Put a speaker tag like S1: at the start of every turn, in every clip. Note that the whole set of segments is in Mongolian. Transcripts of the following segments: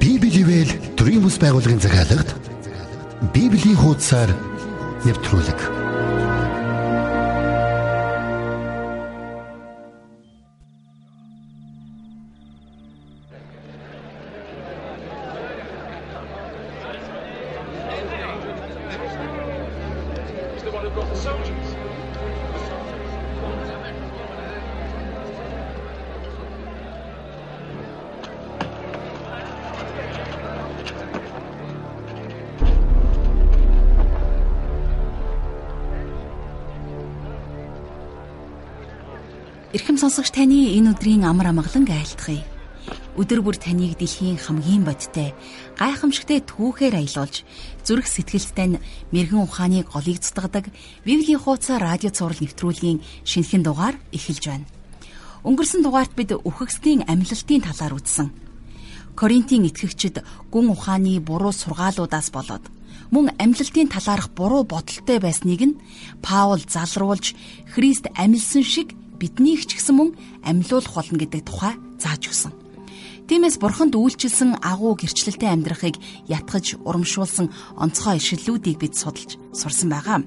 S1: Библийн Dreams байгууллагын захиалагд Библийн хуудасаар нэвтрүүлэг.
S2: Сонсогч таны энэ өдрийн амар амгалан айлтгая. Өдөр бүр таныг дэлхийн хамгийн бодтой гайхамшигтэ түүхээр аялуулж зүрх сэтгэлдээ мэрэгэн ухааны голыг цутгадаг Библийн хуудас радио цаураар нэвтрүүлгийн шинэхэн дугаар эхэлж байна. Өнгөрсөн дугаарт бид үхэгсдийн амьлалтын талаар үзсэн. Коринтын итгэгчид гүн ухааны буруу сургаалуудаас болоод мөн амьлалтын талаарх буруу бодолтой байсныг нь Паул залруулж Христ амьлсан шиг биднийг ч гэсэн мөн амьлуулах болно гэдэг тухай зааж өгсөн. Тиймээс бурханд үйлчилсэн агуу гэрчлэлтэй амьдрахыг ятгах урамшуулсан онцгой ишлэлүүдийг бид судалж сурсан байгаа.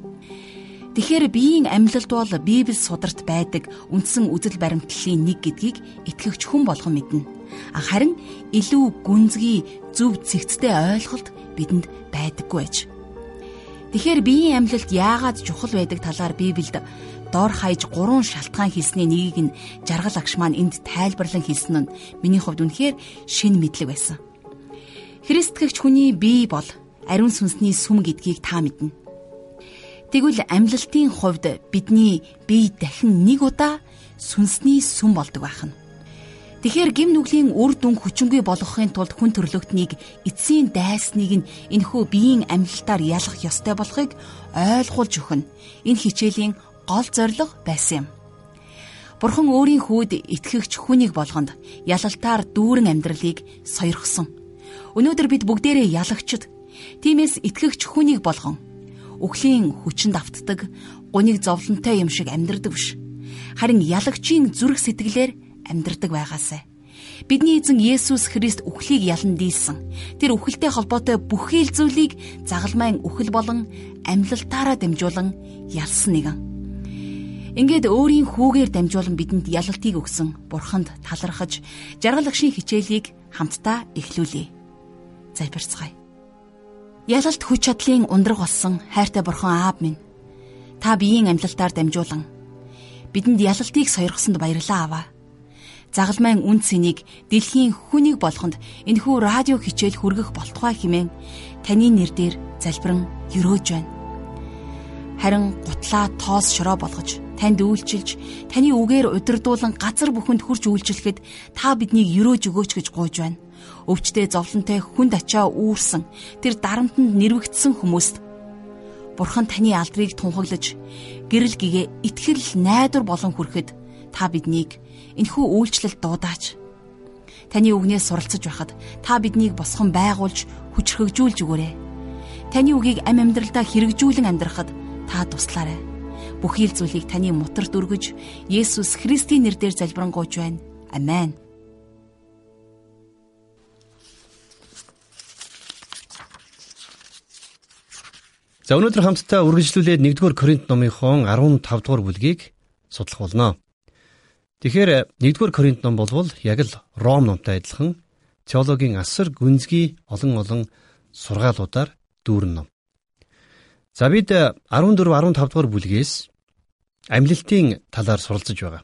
S2: Тэгэхээр биеийн амьлалд бол Библи сударт байдаг үндсэн үзэл баримтлалын нэг гэдгийг итгэгч хүн болгон мэднэ. Харин илүү гүнзгий зөв зэгцтэй ойлголт бидэнд байдаггүй байж. Тэгэхээр биеийн амьлалд яагаад чухал байдаг талаар Библиэд дор хаяж гурван шалтгаан хэлсний нэгийг нь жаргал агш маань энд тайлбарлан хэлсэн нь миний хувьд үнэхээр шин мэдлэг байсан. Христгэгч хүний бие бол ариун сүнсний сүм гэдгийг та мэднэ. Тэгвэл амьлалтын хувьд бидний бие дахин нэг удаа сүнсний сүм болдог байх нь. Тэгэхээр гим нүглийн үр дүн хүчингүй болгохын тулд хүн төрлөختнийг эцсийн дайсныг нь энэхүү биеийн амьлалтаар ялах ёстой болохыг ойлгуулж өгнө. Энэ хичээлийн гол зорилго байсан юм. Бурхан өөрийн хүүд итгэгч хүнийг болгонд ялалтаар дүүрэн амьдралыг сойрхсон. Өнөөдөр бид бүгдээрээ ялагчд. Тиймээс итгэгч хүнийг болгон үхлийн хүчинд автдаг, гуниг зовлонтой юм шиг амьдрдаг биш. Харин ялагчийн зүрх сэтгэлээр амьдрдаг байгаасай. Бидний эзэн Есүс Христ үхлийг ялан дийлсэн. Тэр үхэлтэй холбоотой бүхий л зүйлийг загалмайн үхэл болон амьлалтаараа дамжуулан ялсан нэгэн. Ингээд өөрийн хүүгээр дамжуулан бидэнд ялалтыг өгсөн Бурханд талархаж жаргал агшийн хичээлийг хамтдаа эхлүүлье. Залбирцгаая. Ялалт хүч чадлын ундраг болсон хайртай Бурхан Аав минь. Та биеийн амьлалтаар дамжуулан бидэнд ялалтыг сойрхсонд баярлалаа аваа. Загалмайн үн цэнийг дэлхийн хүнийг болгонд энэхүү радио хичээл хүргэх болтугай хэмээн таны нэрээр залбирэн өрөөж байна. Харин гутлаа тоос шороо болгож танд үйлчилж таны үгээр удирдуулан газар бүхэнд хурж үйлчлэхэд та биднийг өрөөж өгөөч гэж гуйж байна. Өвчтөе зовлонтой хүнд ачаа үүрсэн тэр дарамтанд нэрвэгдсэн хүмүүст Бурхан таны алдрыг тунхаглаж гэрэл гэгээ итгэл найдвар болон хүрэхэд та биднийг энэхүү үйлчлэл дуудаач. Таны үгнээс суралцж байхад та биднийг босгон байгуулж хүчрхэгжүүлж өгөөрэй. Таны үгийг ам амьдралдаа хэрэгжүүлэн амьдрахад та туслаарай бүхий л зүйлийг таны мутарт өргөж Есүс Христийн нэрээр залбирanгуйч байна. Амен.
S3: За өнөөдөр хамтдаа үргэлжлүүлээд 1-р Коринт номынхон 15 дугаар бүлгийг судлах болно. Тэгэхээр 1-р Коринт ном болвол яг л Ром номтой адилхан теологийн асар гүнзгий олон олон сургаалуудаар дүүрэн ном. За бид 14 15 дугаар бүлгээс амьлалтын талаар суралцж байгаа.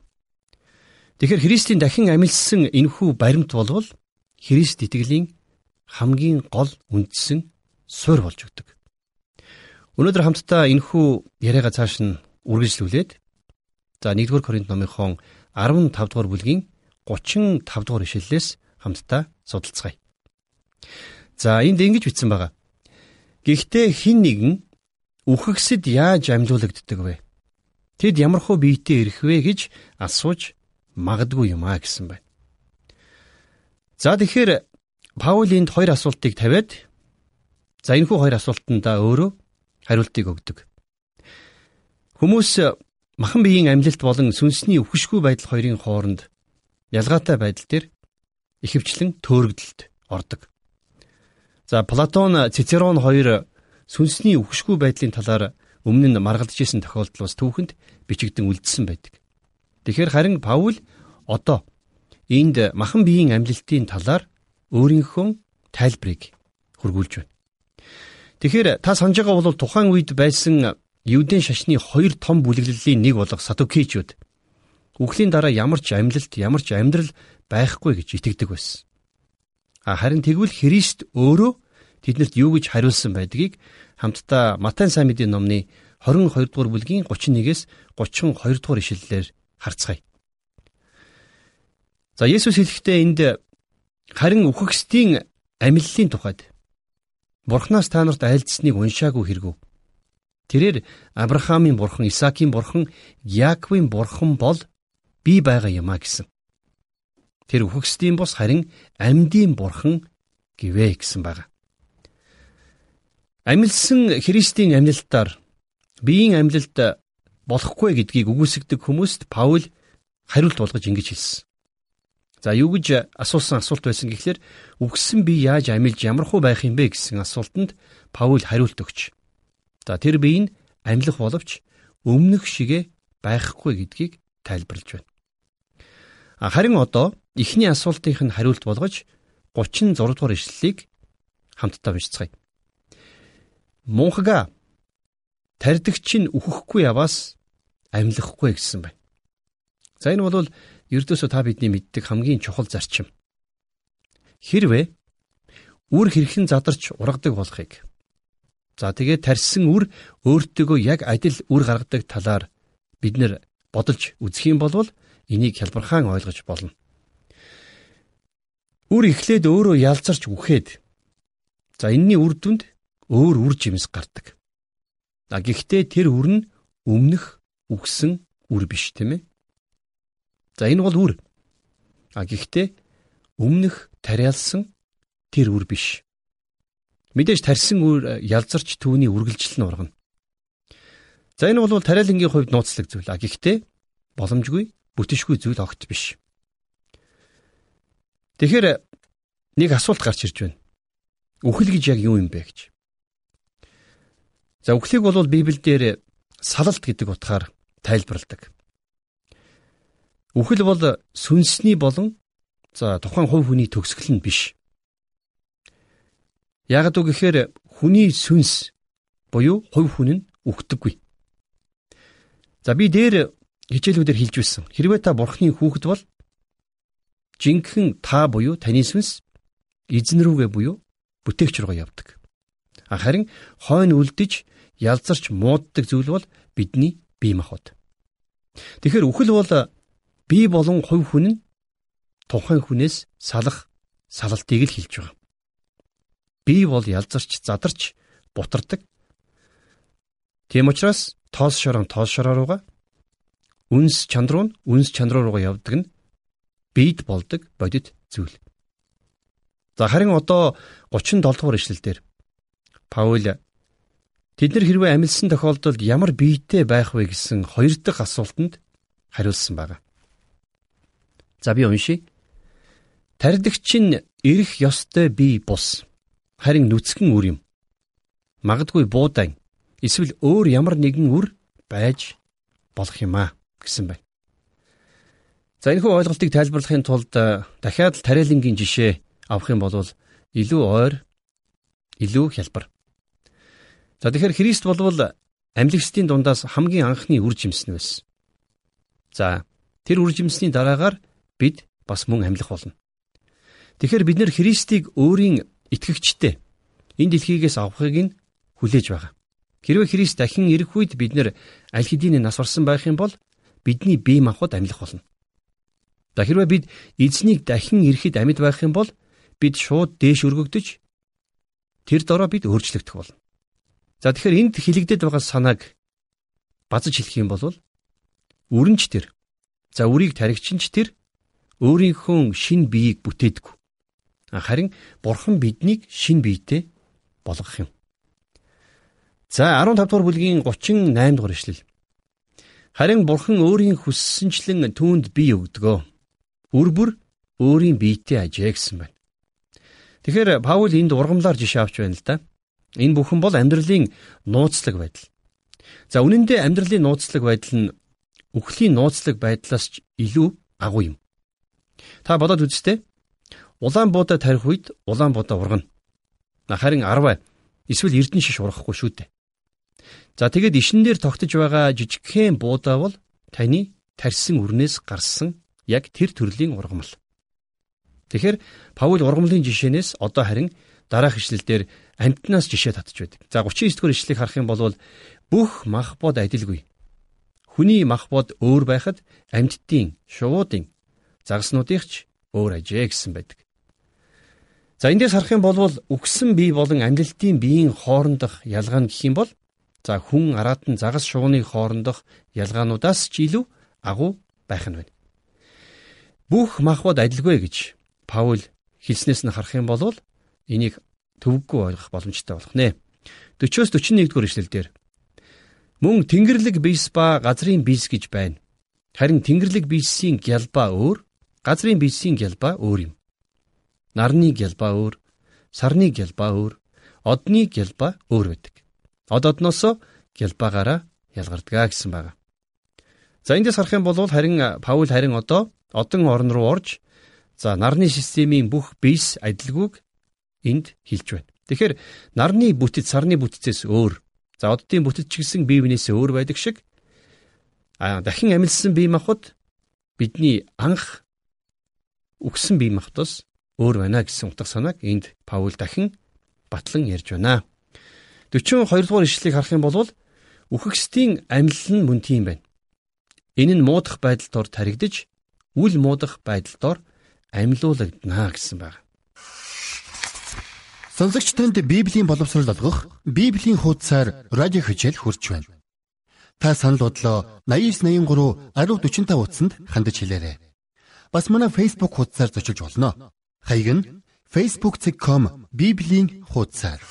S3: Тэгэхээр Христийн дахин амьлсан энэхүү баримт болвол Христ итгэлийн хамгийн гол үндсэн суурь болж өгдөг. Өнөөдөр хамтдаа энэхүү яриагаа цааш нь үргэлжлүүлээд за 1-р Коринт номынхон 15 дугаар бүлгийн 35 дугаар ишлэлээс хамтдаа судалцгаая. За энд ингэж бичсэн байгаа. Гэхдээ хин нэгэн үхэгсэд яаж амьлуулагддаг вэ? Тэд ямархуу биетэй ирэх вэ гэж асууж магадгүй юм а гэсэн байна. За тэгэхээр Паул энд хоёр асуултыг тавиад за энэхүү хоёр асуултандаа өөрөө хариултыг өгдөг. Хүмүүс махан биеийн амьлалт болон сүнсний өвхөшгүй байдал хоёрын хооронд ялгаатай байдал дээр ихэвчлэн төөрөгдөлд ордог. За Платон, Цицерон хоёр сүнсний үхшгүй байдлын талаар өмнө нь маргалдж исэн тохиолдол бас түүхэнд бичигдэн үлдсэн байдаг. Тэгэхээр харин Паул одоо энд махан биеийн амьлалтын талаар өөрийнхөө тайлбарыг хургуулж байна. Тэгэхээр та санаж байгаа бол тухайн үед байсан Юудын шашны хоёр том бүлэглэлийн нэг болох Садукичуд үхлийн дараа ямар ч амьлалт, ямар ч амьдрал байхгүй гэж итгэдэг байсан. А харин тэгвэл Христ өөрөө тэднэрт юу гэж хариулсан байдгийг хамтдаа Матай сайн мэдээ номны 22 дугаар бүлгийн 31-ээс 32 дугаар ишлэлээр харцгаая. За Есүс хэлэхдээ энд харин үхэгсдийн амьллын тухайд Бурханаас та нарт айлдсныг уншаагүй хэрэгв. Тэрээр Авраамийн бурхан, Исаакийн бурхан, Яаковын бурхан бол би байгаа юм а гэсэн. Тэр үхэгсдийн бус харин амьдийн бурхан гэвэ гэсэн байна. Амьлсан Христийн амьлалтаар биеийн амьлалт болохгүй гэдгийг үгүйсгдэг хүмүүст Паул хариулт болгож ингэж хэлсэн. За юу гэж асуусан асуулт байсан гэхлээр үгсэн би яаж амьлж ямархуу байх юм бэ гэсэн асуултанд Паул хариулт өгч За тэр бие нь амьлах боловч өмнөх шигэ байхгүй гэдгийг тайлбарлаж байна. Харин одоо эхний асуултынх нь хариулт болгож 36 дугаар ишлэлийг хамтдаа бичцгаая. Мунхага тардагч нь үхэхгүй яваас амьлахгүй гэсэн байна. За энэ бол ердөөсөө та бидний мэддэг хамгийн чухал зарчим. Хэрвээ үр хэрхэн задарч ургадаг болохыг За тэгээд тарьсан үр өөртөөгөө яг адил үр гаргадаг талаар бид нэр бодолж үзэх юм бол энийг хялбархан ойлгож болно. Үр эхлээд өөрөө ялзарч үхээд за энэний үр дүнд өөр үр жимс гардаг. А гэхдээ тэр үр нь өмнөх үгсэн үр биш тийм ээ. За энэ бол үр. А гэхдээ өмнөх тариалсан тэр үр биш. Мэдээж тарьсан үр э, ялзарч түүний үргэлжлэл нь ургана. За энэ бол тариалангийн хувьд нууцлаг зүйл. А гэхдээ боломжгүй, бүтэншгүй зүйл огт биш. Тэгэхээр нэг асуулт гарч ирж байна. Үхэл гэж яг юу юм бэ гэж. За үхлийг бол Библиэлд салалт гэдэг утгаар тайлбарладаг. Үхэл бол сүнсний болон за тухайн хувь хүний төгсгөл нь биш. Яг үг гэхээр хүний сүнс буюу хувь хүн нь үхдэггүй. За би дээр хичээлүүдээр хэлж байсан. Хэрвээ та бурхны хүүхэд бол жинхэнэ та буюу таны сүнс эзэн рүүгээ буюу бүтээгч рүүгээ явдаг. Харин хойно үлдэж ялзарч мууддаг зүйл бол бидний бие махбод. Тэгэхээр үхэл бол бие болон хувь хүн нь тухайн хүнээс салах салалтыг л хэлж байгаа. Бие бол ялзарч задарч бутардаг. Тийм учраас тоос шорон тоос шороо руугаа үнс чандруу нь үнс чандруу руугаа явдаг нь биед болдог бодит зүйл. За харин одоо 37 дугаар ишлэлдэр Паул тэд нар хэрвээ амилсан тохиолдолд ямар биетэй байх вэ гэсэн хоёр дахь асуултанд хариулсан байна. За би уншия. Тардагч нь ирэх ёстой бие бус харин нүцгэн үр юм. Магадгүй буудаан эсвэл өөр ямар нэгэн үр байж болох юм аа гэсэн байна. За энэ хүү ойлголтыг тайлбарлахын тулд э, дахиад л тариалангийн жишээ авах юм бол илүү ойр, илүү хялбар. За тэгэхээр Христ болвол амьлагчдын дундаас хамгийн анхны үр жимсэн байсан. За тэр үр жимсний дараагаар бид бас мөн амьлах болно. Тэгэхээр бид нэр Христийг өөрийн итгэгчтэй энэ дэлхийгээс авахыг нь хүлээж байгаа. Хэрвээ Христ дахин ирэх үед бид нэр аль хэдийн нас орсон байх юм бол бидний бие махбод амьлах болно. За хэрвээ бид эзнийг дахин ирэхэд амьд байх юм бол бид шууд дээш өргөгдөж тэр дороо бид өөрчлөгдөх болно. За тэгэхээр энд хилэгдэт байгаа санааг базж хэлэх юм бол үрэнч тэр за үрийг таригчинч тэр өөрийнхөө шин биеийг бүтээдэг. Харин бурхан биднийг шин биетэй болгох юм. За 15 дугаар бүлгийн 38 дугаар ишлэл. Харин бурхан өөрийн хүссэнчлэн түүнд бие өгдөгөө. Үр бүр өөрийн биетэй ажээ гэсэн байна. Тэгэхээр Паул энд ургамлаар жишээ авч байна л да. Энэ бүхэн бол амьдралын нууцлаг байдал. За үнэн дээр амьдралын нууцлаг байдал нь үхлийн нууцлаг байдлаас ч илүү агуу юм. Та бодоод үзтээ. Улаан буудаа тарих үед улаан буудаа ургана. Харин 10 эсвэл эрдэн шиш ургахгүй шүү дээ. За тэгэд ишин дээр тогтож байгаа жижигхэн буудаа бол таны тарьсан үрнээс гарсан яг тэр төрлийн ургамал. Тэгэхээр Паул ургамлын жишээнээс одоо харин дараах ишлэлдэр амтнаас жишээ татж байдаг. За 39 дугаар ишлэгийг харах юм бол бүх мах бод адилгүй. Хүний мах бод өөр байхад амьтдын, шувуудын, загаснуудынхч өөр ажээ гэсэн байдаг. За эндээс харах юм бол үгсэн бие болон амьдлтын биеийн хоорондох ялгаа нь гэх юм бол за хүн араатан загас шууны хоорондох ялгаануудаас ч илүү агуу байх нь байна. Бүх махбод адилгүй гэж Паул хэлснээс нь харах юм бол энийг төвөггүй ойлгох боломжтой болох нэ. 40-оос 41 дугаар ишлэлдэр мөн Тэнгэрлэг бийс ба газрын бийс гэж байна. Харин Тэнгэрлэг бийсийн гялбаа өөр, газрын бийсийн гялбаа өөр юм. нарны гялбаа өөр, сарны гялбаа өөр, одны гялбаа өөр байдаг. Од одноосоо гялбаагаараа ялгардаг гэсэн байна. За эндээс харах юм бол харин Паул харин одоо одон орн руу орж за нарны системийн бүх бийс адилгүйг энд хэлж байна. Тэгэхээр нарны бүтэц сарны бүтцээс өөр. За оддын бүтэц ч гэсэн бие биенээс өөр байдаг шиг а дахин амилсан бие махбод бидний анх үгсэн бие махбодос өөр байна гэсэн утга санааг энд Паул дахин батлан ярьж байна. 42 дугаар ишлэгийг харах юм бол үхэгсдийн амилал нь мөн тийм байна. Энэ нь муудах байдалд ор таригдж, үл муудах байдалд ор амьлуулагдана гэсэн байна.
S1: Сонсогч танд Библийн боловсрол олгох Библийн хуудасаар радио хичээл хурж байна. Та санал бодлоо 8983 1045 утсанд хандаж хэлээрэй. Бас манай Facebook хуудасаар зочилж болно. Хаяг нь facebook.com bibлийн хуудасаар.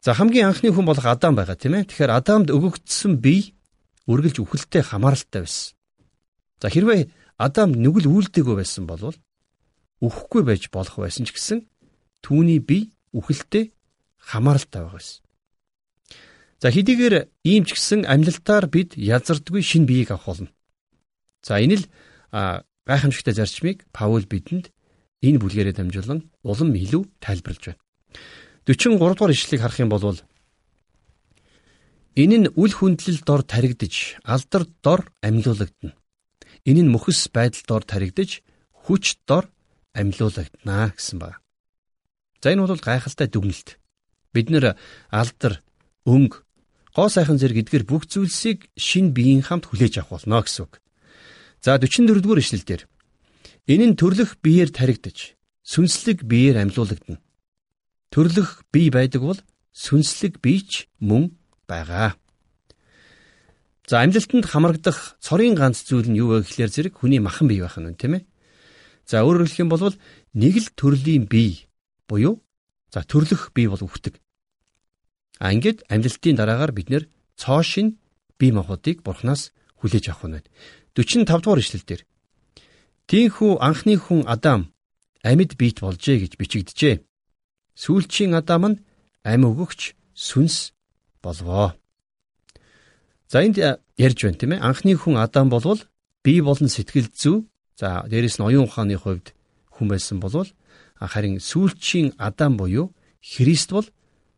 S3: За хамгийн анхны хүн болох Адам байгаа тийм ээ. Тэгэхээр Адамд өгөгдсөн бие үргэлж үхэлтэй хамааралтай байсан. За хэрвээ Адам нүгэл үйлдэггүй байсан бол үхэхгүй байж болох байсан ч гэсэн түүний бие үхэлтэй хамааралтай байгаа байсан. За хэдийгээр ийм ч гэсэн амьлалтаар бид язардгүй шин биеийг авах болно. За энэ л гайхамшигтай зарчмыг Паул бидэнд энэ бүлгэрээ дамжуулан улам илүү тайлбарлаж байна. 43 дугаар ишлэгийг харах юм бол энэ нь үл хүндлэл дор таригдж алдар дор амьлуулагдана. Энэ нь мөхс байдал дор таригдж хүч дор амьлуулагдана гэсэн байна. За энэ бол гайхалтай дүгнэлт. Бид нэр алдар, өнгө, гоо сайхан зэрэг эдгээр бүх зүйлсийг шин биеийн хамт хүлээж авах болно гэсэн үг. За 44 дугаар ишлэлдэр энэ нь төрлөх биеэр таригдж сүнслэг биеэр амьлуулагдана. Төрлөх бие байдаг бол сүнслэг бийч мөн байгаа. За амьлалтанд хамрагдах цорын ганц зүйл нь юу вэ гэхлээр зэрэг хүний махан бие байх нь тийм ээ. За өөрөөр хэлэх юм бол нэг л төрлийн бие буюу за төрлөх бие бол үхдэг. А ингээд амьлалтын дараагаар бид нэр цоо шин бие махбодыг бурхнаас хүлээж авах нь байна. 45 дугаар ишлэлдэр Тинхүү анхны хүн Адам амьд биет болжээ гэж бичигдэжээ. Сүүлчийн Адам нь ам өгөгч сүнс болвоо. За энд ярьж байна тийм ээ. Анхны хүн Адам болвол бие болон сэтгэл зүй за дээрэс нь оюун ухааны хувьд хүн байсан болвол харин сүүлчийн Адам буюу Христ бол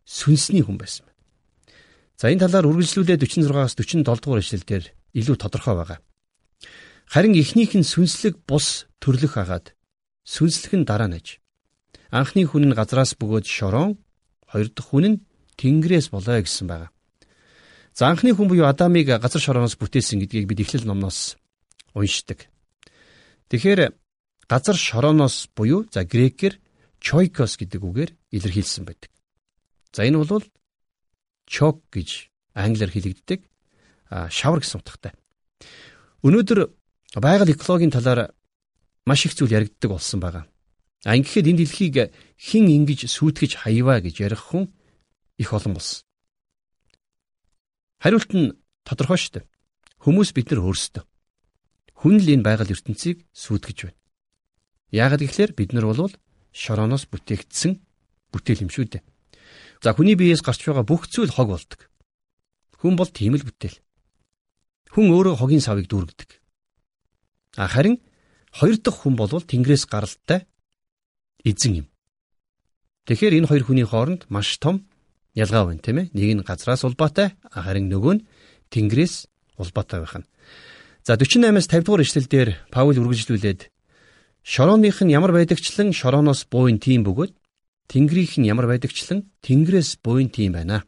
S3: сүнсний хүн байсан байна. За энэ талаар үргэлжлүүлээд 46-аас 47 дугаар ишлэлдэр илүү тодорхой байгаа. Харин эхнийх нь сүнслэг бус төрлөх агаад сүнслэг нь дараа нэж. Анхны хүн нь газраас бөгөөд шорон, хоёр дахь хүн нь тэнгэрээс болоо гэсэн байна. За анхны хүн буюу Адамыг газар шорооноос бүтээсэн гэдгийг бид Эхлэл номноос уншдаг. Тэгэхээр газар шорооноос буюу за грекээр чойкос гэдэг үгээр илэрхийлсэн байдаг. За энэ бол чок гэж англиар хэлэгддэг шавар гэсэн утгатай. Өнөөдөр байгаль экологийн талаар маш их зүйл яригддаг болсон байгаа. А ингэхэд энэ дэлхийг хэн ингэж сүйтгэж хаяваа гэж ярих хүн их олон болсон. Хариулт нь тодорхой шүү дээ. Хүмүүс бид нар өөрсдөө. Хүн л энэ байгаль ертөнцийг сүйтгэж байна. Яагаад гэвэл бид нар бол шорооноос бүтээгдсэн бүтээл юм шүү дээ. За хүний биеэс гарч байгаа бүх зүйл хог болдог. Хүн бол тийм л бүтээл. Хүн өөрөө хогийн савыг дүүргдэг. А харин хоёр дахь хүн бол Тэнгэрээс гаралтай эзэн юм. Тэгэхээр энэ хоёр хүний хооронд маш том ялгаа байна тийм ээ. Нэг нь газраас улбаатай, харин нөгөө нь Тэнгэрээс улбаатай байх нь. За 48-аас 50 дугаар ишлэлдэр Паул үргэлжлүүлээд шорооных нь ямар байдагчлан шорооноос буйн тийм бөгөөд Тэнгэрийнх нь ямар байдагчлан Тэнгэрээс буйн тийм байна.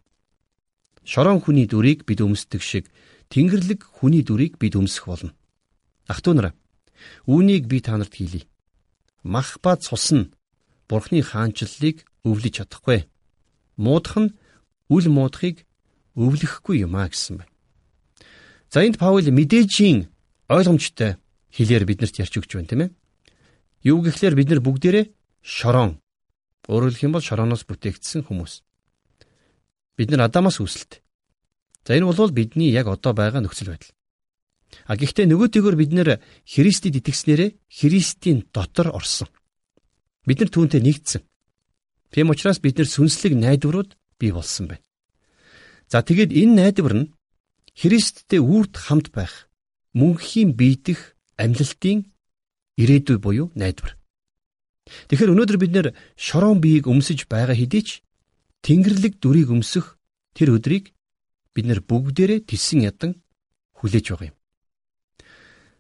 S3: Шороон хүний дүрийг бид өмсдөг шиг Тэнгэрлэг хүний дүрийг бид өмсөх болно. Ах トゥ нараа үүнийг би та нарт хэлье. Мах ба цус нь Бурхны хаанчлалыг өвлөж чадахгүй. Муудах нь үл муудахыг өвлөхгүй юм а гэсэн байна. За энд Паул мэдээжийн ойлгомжтой хэлээр биднэрт ярьж өгч байна тийм ээ. Юу гэхлээр бид нар бүгдээрээ шорон Өөрөөр хэлэх юм бол шорооноос бүтээгдсэн хүмүүс. Бид нар Адамаас үүсэлт. За энэ бол бидний яг одоо байгаа нөхцөл байдал. А гэхдээ нөгөөтэйгөр бид нэр Христэд итгэснээрээ Христийн дотор орсон. Бид нар түүнтэй нэгдсэн. Тийм учраас бид нар сүнслэг найдварууд бий болсон байна. За тэгээд энэ найдвар нь Христтэй үрд хамт байх мөнхийн биедэх амьлалтын ирээдүй буюу найдвар. Тэгэхээр өнөөдөр бид нэр шорон биеийг өмсөж байгаа хэдий ч Тэнгэрлэг дүрийг өмсөх тэр өдрийг бид нэр бүгдээрээ тисэн ядан хүлээж байгаа юм.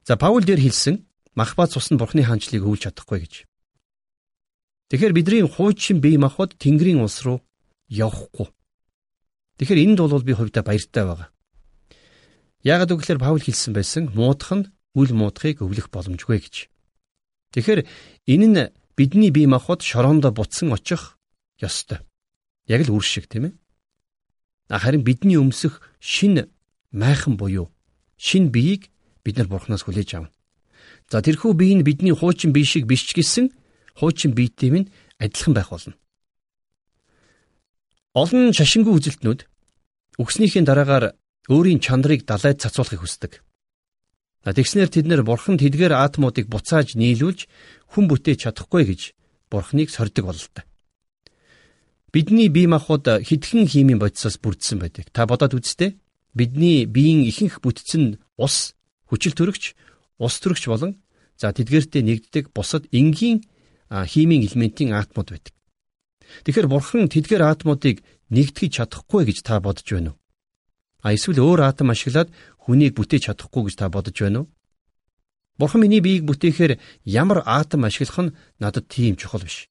S3: За Паул дээр хэлсэн махбат цус нь Бурхны хаанчлыг өвлж чадахгүй гэж. Тэгэхээр бидний хуучин бие махбод Тэнгэрийн улс руу явахгүй. Тэгэхээр энд бол би хувьдаа баяртай байгаа. Яагаад гэвэл Паул хэлсэн байсан муудах нь үл муудахыг өвлөх боломжгүй гэж. Тэгэхээр энэ нь бидний бие махбод шороондо бутсан очих ёстой. Яг л үр шиг тийм ээ. Харин бидний өмсөх шин майхан буюу шин биеийг бид нар бурхнаас хүлээж авна. За тэрхүү бие нь бидний хуучин бие шиг биш ч гэсэн хуучин биетэй минь адилхан байх болно. Олон шашингүй үзэлтнүүд өгснийхээ дараагаар өөрийн чанарыг далайд цацуулахыг хүсдэг. Тэгснээр тэд нэр бурхан тэдгээр атомуудыг буцааж нийлүүлж хүн бүтээж чадахгүй гэж бурхныг сордог бололтой. Бидний бие махбод хитгэн химийн бодисоос бүрдсэн байдаг. Та бодоод үзтээ бидний биеийн ихэнх бүтцэн ус, хүчил төрөгч, ус төрөгч болон за тэдгээртэй нэгддэг бусад энгийн химийн элементийн атомууд байдаг. Тэгэхээр бурхан тэдгээр атомуудыг нэгтгэж чадахгүй гэж та бодож байна уу? А эсвэл өөр атом ашиглаад хүнийг бүтээж чадахгүй гэж та бодож байна уу? Бурхан миний биеийг бүтээхээр ямар атом ашиглах нь надад тийм чухал биш.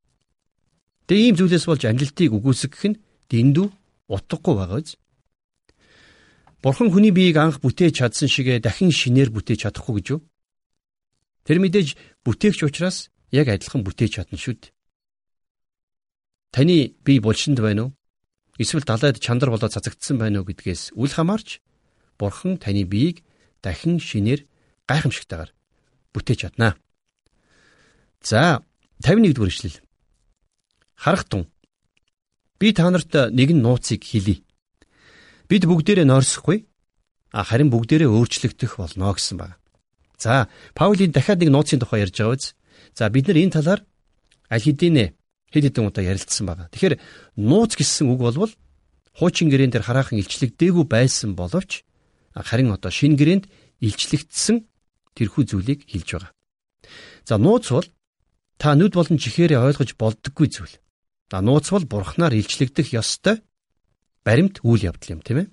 S3: Тэгээ ийм зүйлээс болж амжилтыг үгүйсгэх нь дэндүү утгагүй байгаа биз? Бурхан хүний биеийг анх бүтээж чадсан шигэ дахин шинээр бүтээж чадахгүй гэж юу? Тэр мэдээж бүтээгч учраас яг адилхан бүтээж чадна шүү дээ. Таны бие булшинд байна уу? Эсвэл далайд чандар болоод цацагдсан байна уу гэдгээс үл хамаарч Бурхан таны биеийг дахин шинээр гайхамшигтайгаар бүтээж чаднаа. За 51 дугаар ишлэл. Харах тун. Би та нарт нэгэн нууцыг хэлье. Бид бүгдээрээ нойрсохгүй харин бүгдээрээ өөрчлөгдөх болно гэсэн байна. За Паулийн дахиад нэг нууцын тухай ярьж байгаа биз? За бид нар энэ талаар аль хэдийн хэд хэдэн удаа ярилцсан байна. Тэгэхээр нууц гэсэн үг болвол хуучин гэрээн дээр хараахан илчлэгдээгүй байсан боловч харин одоо шин гэрээнд илчлэгдсэн тэрхүү зүйлийг хэлж байгаа. За нууц бол та нүд болон чихээрээ ойлгож болдоггүй зүйл. За нууц бол бурхнаар илчлэгдэх ёстой баримт үйл явдал юм тийм ээ.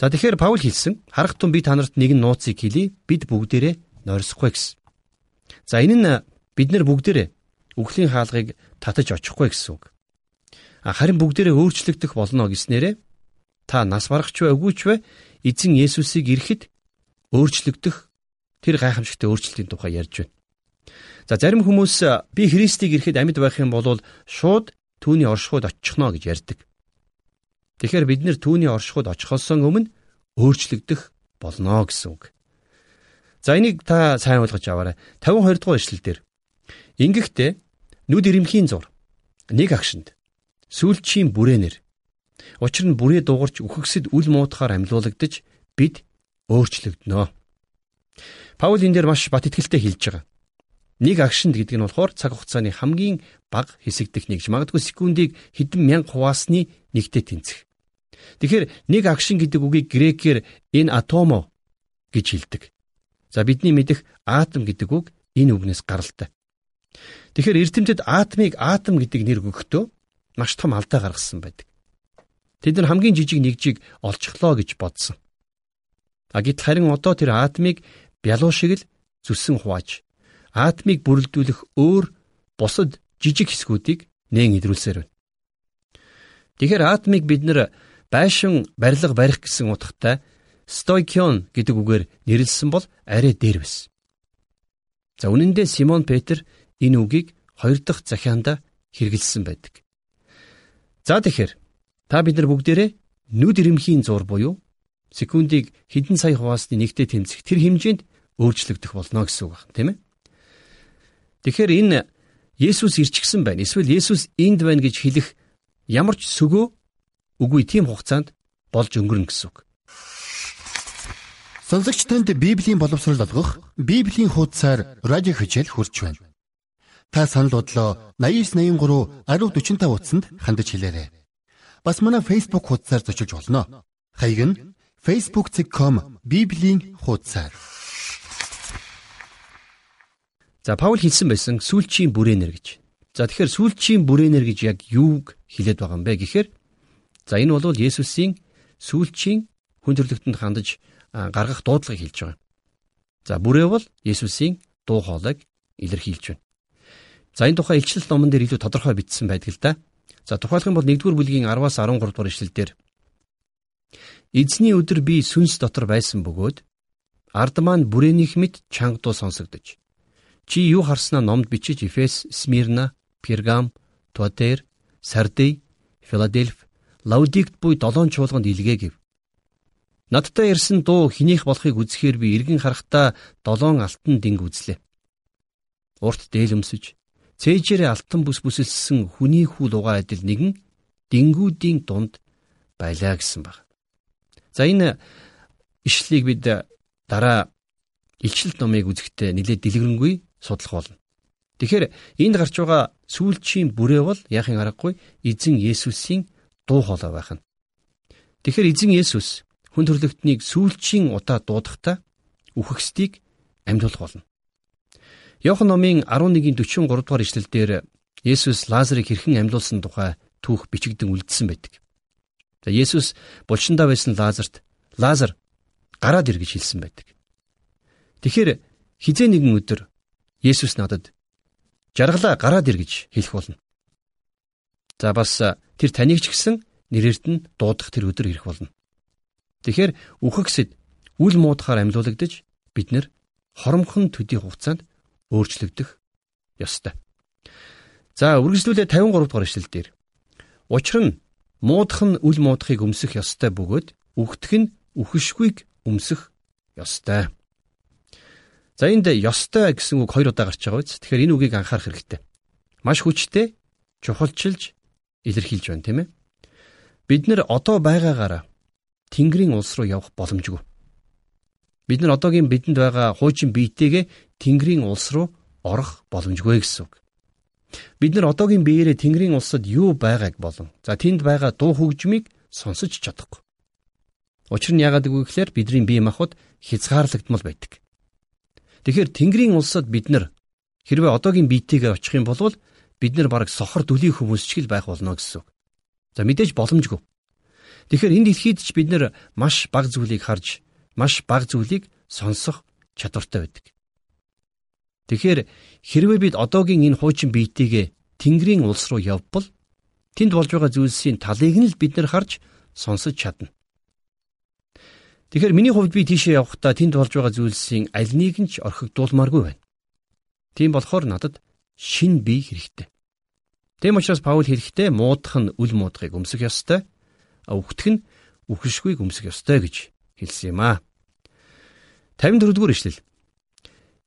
S3: За тэгэхээр Паул хэлсэн харах тун би та нарт нэгэн нууцыг хэлье бид бүгдээрээ нойрсохгүй гэсэн. За энэ нь бид нар бүгдээрээ үхлийн хаалгыг татаж очихгүй гэсэн үг. Харин бүгдээрээ өөрчлөгдөх болно гэснээрээ та нас барахч вэ үгүй ч вэ эзэн Есүсийг ирэхэд өөрчлөгдөх тэр гайхамшигтай өөрчлөлтийн тухай ярьж байна. За зарим хүмүүс би Христийг ирэхэд амьд байх юм бол шууд түүний оршихуйд очихно гэж ярьдаг. Тэгэхээр бид нэр түүний оршихуйд очихоос өмнө өөрчлөгдөх болно гэсэн үг. За энийг та сайн ойлгож аваарай. 52 дугаар эшлэл дээр. Ингэхдээ нүд ирэмхийн зур нэг агшинд сүүлчийн бүрээнэр Учир нь бүрээ дуугарч үхэгсэд үл муутахаар амьлуулагдаж бид өөрчлөгдөнө. Паул энэ дээр маш бат итгэлтэй хэлж байгаа. Нэг агшинд гэдэг нь болохоор цаг хугацааны хамгийн бага хэсэг техникч магадгүй секундыг хэдэн мянга хуваасны нэгтээ тэнцэх. Тэгэхээр нэг агшин гэдэг үгийг грекээр энэ атомо гэж хэлдэг. За бидний мэдих атом гэдэг үг энэ үгнээс гаралтай. Тэгэхээр эрдэмтэд атомыг атом гэдэг нэр өгөхдөө маш том алдаа гаргасан байдаг. Тэд нар хамгийн жижиг нэгжийг олчихлоо гэж бодсон. А гэтэл харин одоо тэр атомыг бялуу шиг л зүсэн хувааж атомыг бүрэлдүүлэх өөр бусад жижиг хэсгүүдийг нээн идрүүлсээр байна. Тэгэхээр атомыг бид нар байшин барилга барих гэсэн утгатай стойкион гэдэг үгээр нэрлсэн бол арай дээр байсан. За үнэн дээр Симон Петр энэ үгийг хоёр дахь захианда хэрэгэлсэн байдаг. За тэгэхээр Та бид нар бүгдээрээ нүд ирэмхийн зур буюу секундыг хэдэн сая хуваасны нэгтээ тэмцэх тэр хэмжээнд өөрчлөгдөх болно гэсэн үг байна, тийм ээ? Тэгэхээр энэ Есүс ирчихсэн байна. Эсвэл Есүс энд байна гэж хэлэх ямар ч сөгөө үгүй тийм хугацаанд болж өнгөрнө гэсэн үг.
S1: Сонсогч танд Библийн боловсрол олгох Библийн хуудасаар радио хичээл хурж байна. Та санал бодлоо 8983 1045 утсанд хандаж хэлээрэй. Бас манай Facebook хуудасаар зочилж болно. Хаяг нь facebook.com bibлийн хуудасаар.
S3: За Паул хэлсэн байсан сүүлчийн бүрээнэр гэж. За тэгэхээр сүүлчийн бүрээнэр гэж яг юуг хэлээд байгаа юм бэ гэхээр за энэ бол Есүсийн сүүлчийн хүн төрлөختөнд хандаж гаргах дуудлагыг хэлж байгаа. За бүрээ бол Есүсийн дуу хоолойг илэрхийлж байна. За энэ тухай илчлэл номон дээр илүү тодорхой бичсэн байдаг л да. За тухайлх юм бол 1-р бүлгийн 10-аас 13 дугаар ишлэлдэр Эзний өдөр би сүнс дотор байсан бөгөөд ард маань бүрээнийх мэд чанга дуу сонсогдож чи юу харснаа номд бичиж Эфес, Смирна, Пергам, Туатер, Сардей, Филадельф, Лаудикт буй долоон чуулганд илгээ гэв. Надтай ирсэн дуу хинийх болохыг үзэхээр би эргэн харахтаа долоон алтан динг үзлээ. Урт дээлөмсөж Цээжээрээ алтан бүс бүсэлсэн хүний хүү лугаа адил нэгэн дингүүдийн дунд байлаа гэсэн баг. За энэ ишлэлийг бид дараа илчилт номыг үзэхдээ нэлээд дэлгэрэнгүй судлах болно. Тэгэхээр энд гарч байгаа сүүлчийн бүрээ бол яахын аргагүй эзэн Есүсийн дуу хоолой байх нь. Тэгэхээр эзэн Есүс хүн төрлөختнийг сүүлчийн удаа дуудахдаа үхэгсдийг амьдуулах болно. Йохан номын 11-ийн 43 дугаар ишлэлдэр Есүс Лазарыг хэрхэн амьлуулсан тухай түүх бичигдэн үлдсэн байдаг. За Есүс булчиндаа байсан Лазарт Лазар гараад ир гэж хэлсэн байдаг. Тэгэхээр хизээ нэгэн өдөр Есүс надад жаргалаа гараад ир гэж хэлэх болно. За бас тэр таныг ч гэсэн нэрэрт нь дуудах тэр өдөр ирэх болно. Тэгэхээр үхэгсэд үл муудахаар амьлуулагдаж бид нэр хоромхон төдий хугацаанд өөрчлөгдөх ёстой. За үргэлжлүүлээ 53 дугаар эшлэл дээр. Учир нь муудах нь үл муудахыг өмсөх ёстой бөгөөд үхтэх нь үхэшгүйг өмсөх ёстой. За энд ёстой гэсэн үг хоёр удаа гарч байгаа биз. Тэгэхээр энэ үгийг анхаарах хэрэгтэй. Маш хүчтэй чухалчилж илэрхийлж байна тийм ээ. Бид нэр одоо байгаагаараа Тэнгэрийн улс руу явах боломжгүй. Бид нар одоогийн бидэнд байгаа хуучин биетэйгээ Тэнгэрийн улс руу орох боломжгүй гэсэн үг. Бид нар одоогийн биеэрээ Тэнгэрийн улсад юу байгааг болон за тэнд байгаа дуу хөгжмийг сонсож чадахгүй. Учир нь яагаад гэвэл гэхээр бидний бие махбод хязгаарлагдмал байдаг. Тэгэхээр Тэнгэрийн улсад бид нар хэрвээ одоогийн биетэйгээ очих юм бол бид нар бараг сохор дүлийн хүмүүс ч л байх болно гэсэн үг. За мэдээж боломжгүй. Тэгэхээр энэ дэлхийд ч бид нар маш бага зүйлийг харж маш бага зүйлийг сонсох чадвартай байдаг. Тэгэхээр хэрвээ бид одоогийн энэ хуучин биетийгээ Тэнгэрийн улс руу явбал тэнд болж байгаа зүйлсийн талыг нь л бид нар харж сонсож чадна. Тэгэхээр миний хувьд би тийшээ явахдаа тэнд болж байгаа зүйлсийн аль нэг нь ч орхигдуулмааргүй байна. Тийм болохоор надад шин бие хэрэгтэй. Тэм учраас Паул хэлэхдээ муудах нь үл муудахыг өмсөх ёстой, өвгтөх нь үхшгүй өмсөх ёстой гэж хэлсэн юм аа. 54 дугаар ишлэл.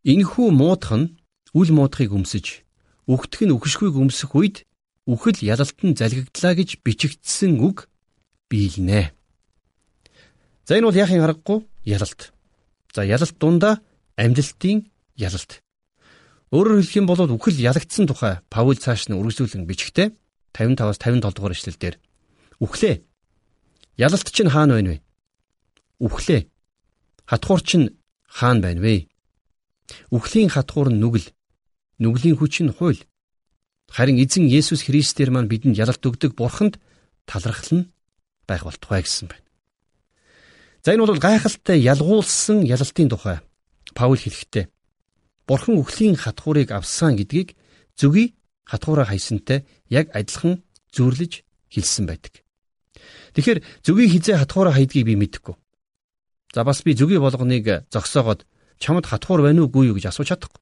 S3: Инхүү муудах нь үл муудахыг өмсөж, үхтэх нь үхшгүйг өмсөх үед үхэл ялалтан залгигдлаа гэж бичигдсэн үг биелнэ. За энэ бол яахын аргагүй ялалт. За ялалт дундаа амьдралтын ялалт. Өөрөөр хэлэх юм бол үхэл ялагдсан тухай Паул цааш нь үргэлжлүүлэн бичгтээ 55-аас 57 дугаар ишлэлдэр үхлээ. Ялалт чинь хаана байна вэ? Үхлээ. Хатхуур чинь хаана байна вэ? Үхлийн хатхуур нь нүгэл. Нүглийн хүч нь хууль. Харин эзэн Есүс Христээр маань бидэнд ялалт өгдөг бурханд талархал нь байх болтугай гэсэн байна. За энэ бол гайхалтай ялгуулсан ялалтын тухай Паул хэлэхдээ Бурхан үхлийн хатхуурыг авсан гэдгийг зүгий хатхуураа хайсантай яг адилхан зүйрлэж хэлсэн байдаг. Тэгэхээр зүгий хизээ хатхуураа хайдгийг би мэдэхгүй. За бас би зүгий болгоныг зогсоогоод чамд хатхуур байна уугүй юу гэж асууж чадахгүй.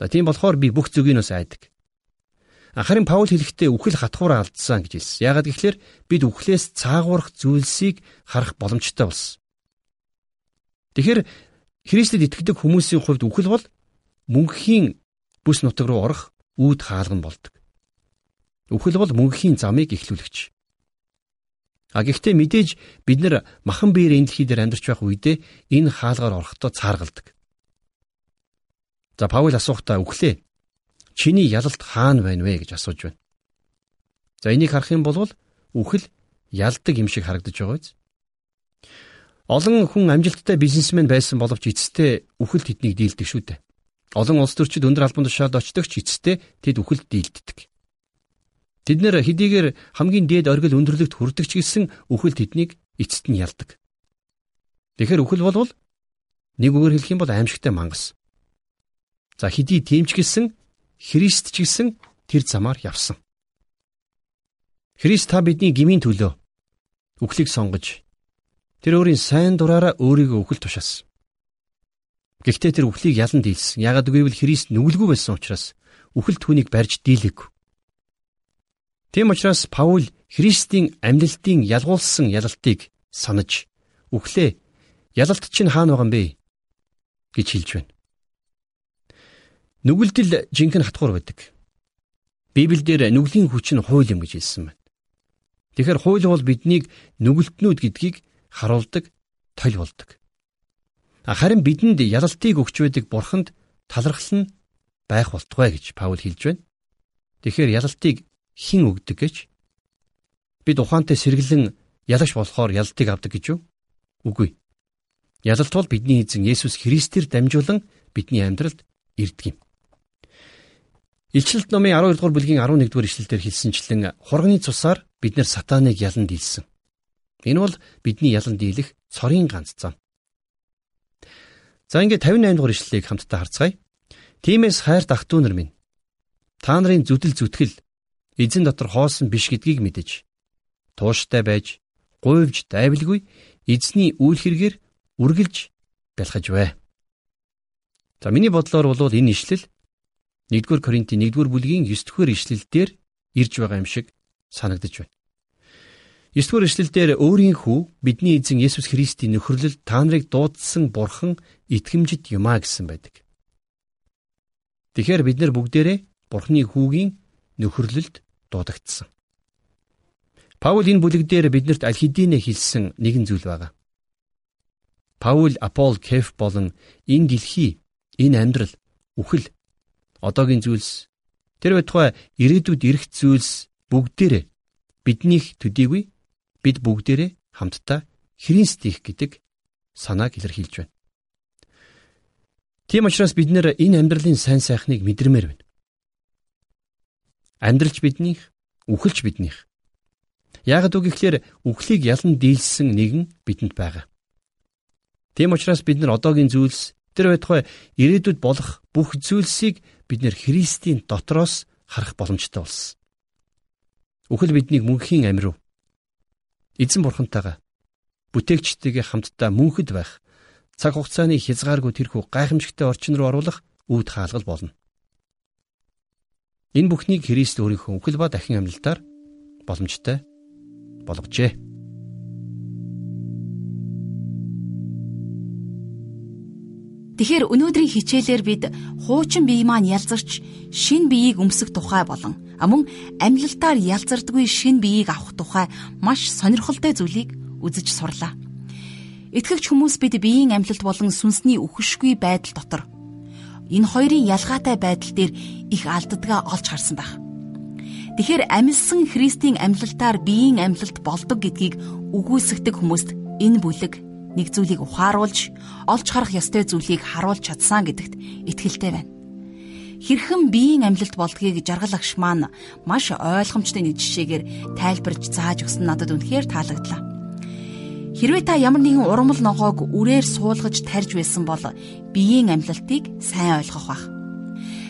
S3: За тийм болохоор би бүх зүгийнөөс айдаг. Харин Паул хэлэхдээ үхэл хатхуураа алдсан гэж хэлсэн. Яагаад гэвэл бид үхлээс цаагуурах зүйлсийг харах боломжтой болсон. Тэгэхээр Христэд итгэдэг хүмүүсийн хувьд үхэл бол мөнхийн бүс нутаг руу орох үүд хаалган болдог. Үхэл бол мөнхийн замыг эхлүүлэгч. А гэхдээ мэдээж бид нар махан биеэр энэ дэлхий дээр амьдарч байх үедээ энэ хаалгаар орохдоо цааргалдаг. За Паул асуухтаа үхлээ. Чиний ялалт хаана байна вэ гэж асууж байна. За энийг харах юм бол үхэл ялдаг юм шиг харагдаж байгаа биз? Олон хүн амжилттай бизнесмен байсан боловч эцэстээ үхэл тэднийг дийлдэг шүү дээ. Олон улс төрчид өндөр албан тушаалд очдог ч эцэстээ тэд үхэлд дийлддэг. Тэд нэр хэдийгээр хамгийн дээд оргил өндөрлөгт хүрдэг ч гэсэн үхэл тэднийг эцэст нь ялдаг. Тэгэхээр үхэл болвол нэг үгээр хэлэх юм бол аимшигтай мангас. За хэдий тийм ч гэсэн Христ ч гэсэн тэр замаар явсан. Христ та бидний гмийн төлөө үхлийг сонгож Тэр өөрийн сайн дураараа өөрийгөө үхэл тушаасан. Гэхдээ тэр үхлийг ялан дийлсэн. Ягаад гэвэл Христ нүгэлгүй байсан учраас үхэл түүнийг барьж дийлэв. Тийм учраас Паул Христийн амьдлалтын ялгуулсан ялалтыг санаж үхлээ. Ялалт чинь хаана байгаа юм бэ гэж хэлж байна. Нүгэлдэл жинхэнэ хатгуур байдаг. Библиэлд нүглийн хүч нь хууль юм гэж хэлсэн байна. Тэгэхээр хууль бол биднийг нүгэлтнүүд гэдгийг харуулдаг, толь болдог. Харин бидэнд ялалтыг өгч байдаг бурханд талархал нь байх болтугай гэж Паул хэлж байна. Тэгэхээр ялалтыг хэн өгдөг гэж бид ухаантай сэргэлэн ялагч болохоор ялалтыг авдаг гэж юу? Үгүй. Ялалт бол бидний эзэн Есүс Христээр дамжуулан бидний амьдралд ирдэг юм. Илчилт номын 12 дугаар бүлгийн 11 дугаар ишлэлдэр хэлсэнчлэн хурганы цусаар бид нар сатаныг ялан дийлсэн. Энэ бол бидний ялан дийлэх цорын ганц зам. За ингээд 58 дугаар ишлэлийг хамтдаа харцгаая. Тимээс хайр дахтуу нар минь. Та нарын зүдэл зүтгэл эзэн дотор хоосон биш гэдгийг мэдэж тууштай байж гуйвж дайвалгүй эзний үйл хэрэгээр үргэлж бэлхэж бай. За миний бодлоор бол энэ ишлэл 1-р Коринтын 1-р бүлгийн 9-р ишлэлдэр ирж байгаа юм шиг санагдаж байна. 9 дугаар эшлэлдэр өөрийн хүү бидний эзэн Есүс Христийн нөхөрлөл та нарыг дуудсан бурхан итгэмжит юмаа гэсэн байдаг. Тэгэхээр бид нар бүгдээрээ бурхны хүүгийн нөхөрлөлд дуудагдсан. Паул энэ бүлэг дээр биднэрт аль хэдийнэ хэлсэн нэгэн зүйл байна. Паул, Апол, Кеф болон энэ дэлхий, энэ амьдрал, үхэл, одоогийн зүйлс тэр байтугай ирээдүйд ирэх зүйлс бүгдээрээ биднийх төдийгүй бид бүгдээрээ хамтдаа Христ их гэдэг санааг илэрхийлж байна. Тийм учраас бид нэр энэ амьдралын сайн сайхныг мэдрэмээр байна. Амьдралч биднийх, үхэлч биднийх. Ягд үг ихлээр үхлийг ялан дийлсэн нэгэн бидэнд байгаа. Тийм учраас бид нар одоогийн зүйлс тэр байтугай ирээдүйд болох бүх зүйлсийг бид нэр Христийн дотроос харах боломжтой болсон. Үхэл биднийг мөнхийн амь руу эзэн бурхантайгаа бүтээгчтэйгээ хамтдаа мөнхөд байх цаг хугацааны хязгааргүй тэрхүү гайхамшигтай орчин руу оруулах үүд хаалгал болно. Энэ бүхнийг Христ өөрийнхөө үхэл ба дахин амьлалтаар боломжтой болгожээ.
S2: Тэгэхээр өнөөдрийн хичээлээр бид хуучин бие маань ялзарч шин биеийг өмсөх тухай болон мөн амьлалтаар ялзардгүй шин биеийг авах тухай маш сонирхолтой зүйлийг үзэж сурлаа. Итгэгч хүмүүс бид биеийн амьлалт болон сүнсний үхшгүй байдал дотор энэ хоёрын ялгаатай байдал дээр их алддгаа олж харсан байх. Тэгэхээр амьсан Христийн амьлалтаар биеийн амьлалт болдог гэдгийг үгүйсгдэг хүмүүст энэ бүлэг нэг зүйлийг ухааруулж, олж харах ёстой зүйлийг харуулж чадсан гэдэгт итгэлтэй байна. Хэрхэн биеийн амьлалт болдгийг жаргал агш маань маш ойлгомжтой нэг жишээгээр тайлбарж зааж өгсөн надад үнэхээр таалагдлаа. Хэрвээ та ямар нэгэн урмал ногоог үрээр суулгаж тарж байсан бол биеийн амьлалтыг сайн ойлгох бах.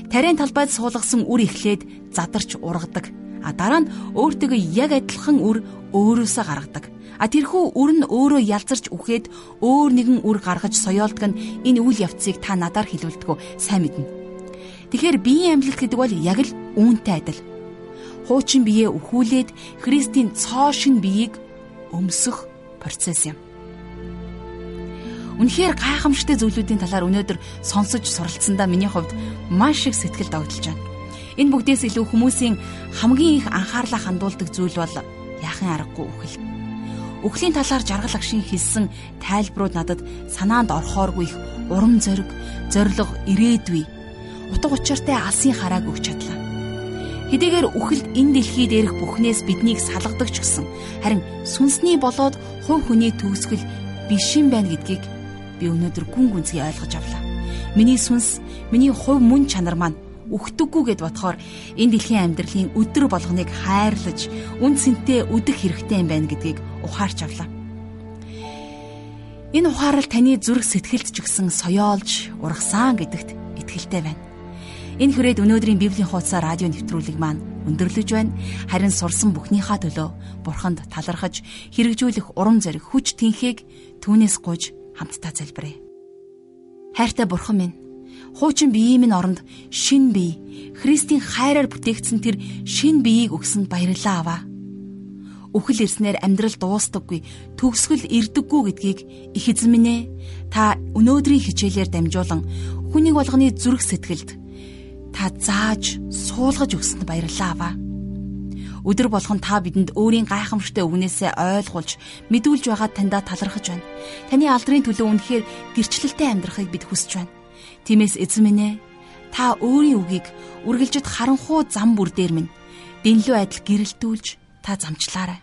S2: Тарийн талбайд суулгасан үр эхлээд задарч ургадаг. А дараа нь өөртөө яг адилхан үр өөрөөсөө гаргадаг. А тэрхүү үр нь өөрөө ялзарч үхээд өөр нэгэн үр гаргаж соёолдог нь энэ үйл явцыг та надаар хэлүүлдэг сайн мэднэ. Тэгэхээр биеийн амьлалт гэдэг бол яг л үүнтэй адил. Хуучин биеэ өхүүлээд Христийн цоо шин биеийг өмсөх процесс юм. Үнэхээр гайхамшигтай зүйлүүдийн талаар өнөөдөр сонсож суралцсандаа миний хувьд маш их сэтгэл догдолж байна. Энэ бүгдээс илүү хүмүүсийн хамгийн их анхаарлаа хандуулдаг зүйл бол яахын аргагүй үхэл. Үхлийн талаар жаргал агшин хэлсэн тайлбарууд надад санаанд орхооргүй их урам зориг, зориг, ирээдүй, утга учиртай алсын харааг өгч чадлаа. Хэдийгээр үхэлд энэ дэлхий дээрх бүхнээс биднийг салгадаг ч гэсэн харин сүнсний болоод хувь хүний төгсгөл биш юм байна гэдгийг би өнөөдөр гүн гүнзгий ойлгож авлаа. Миний сүнс, миний хувь мөн чанар маань үхдэггүй гэд бодохоор энэ дэлхийн амьдралын өдөр болгоныг хайрлаж, үн цэнтэй үдэх хэрэгтэй юм байна гэдгийг ухаарч авлаа. Энэ ухаарал таны зүрх сэтгэлд ч гэсэн соёолж, ургасан гэдэгт итгэлтэй байна. Энэ хүрээд өнөөдрийн Библийн хуудасаар радио нэвтрүүлэг маань өндөрлөж байна. Харин сурсан бүхнийхээ төлөө Бурханд талархаж хэрэгжүүлэх урам зориг хүч тэнхийг түүнээс гуйж хамтдаа залбирая. Хайртай Бурхан минь, хуучин биеийн минь оронд шин бие, Христийн хайраар бүтээгдсэн тэр шин биеийг өгсөнд баярлалаа аваа. Үхэл ирснээр амьдрал дуустдаггүй, төгсгөл ирдэггүй гэдгийг их ээ та өнөөдрийн хичээлээр дамжуулан хүнийг болгоны зүрх сэтгэлд та зааж суулгаж өгсөнд баярлалаа аваа. Өдөр болгон та бидэнд өөрийн гайхамшигтай үгнээсээ ойлгуулж, мэдүүлж байгаа таньда талархаж байна. Таны алдрын төлөө үнэхээр гэрчлэлтэй амьдрахыг бид хүсэж байна. Тиймээс эзэн минь ээ, та өөрийн үгийг үргэлжид харанхуу зам бүр дээр минь дэнлүү адил гэрэлтүүлж та замчлаарай.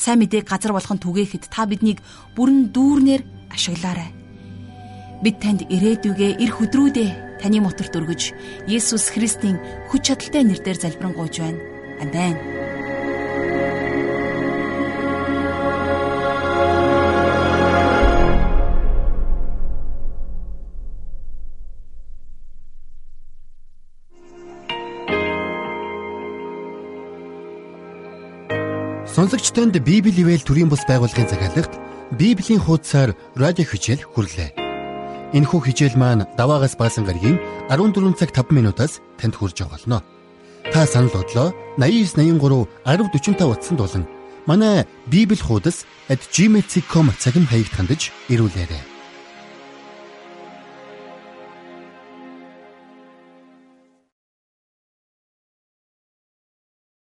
S2: Сайн мэдээг газар болгон түгээхэд та биднийг бүрэн дүүрнээр ашиглаарай. Бид танд ирээдүгэ эр хөдрүүдээ таны моторт өргөж Есүс Христийн хүч чадалтай нэрээр залбирanгуйж байна. Амен.
S1: Сонсогч танд Библи ивэл төрийн бус байгууллагын захиалгад Библийн хуудасаар радио хичээл хүрлээ. Энэхүү хичээл маань даваагаас баасан гарагийн 14 цаг 5 минутаас танд хүрж болно. Та санал бодлоо 8983 1045 утсанд болон манай Библи хуудас @gmail.com цагийн хаягт хандаж ирүүлээрэй.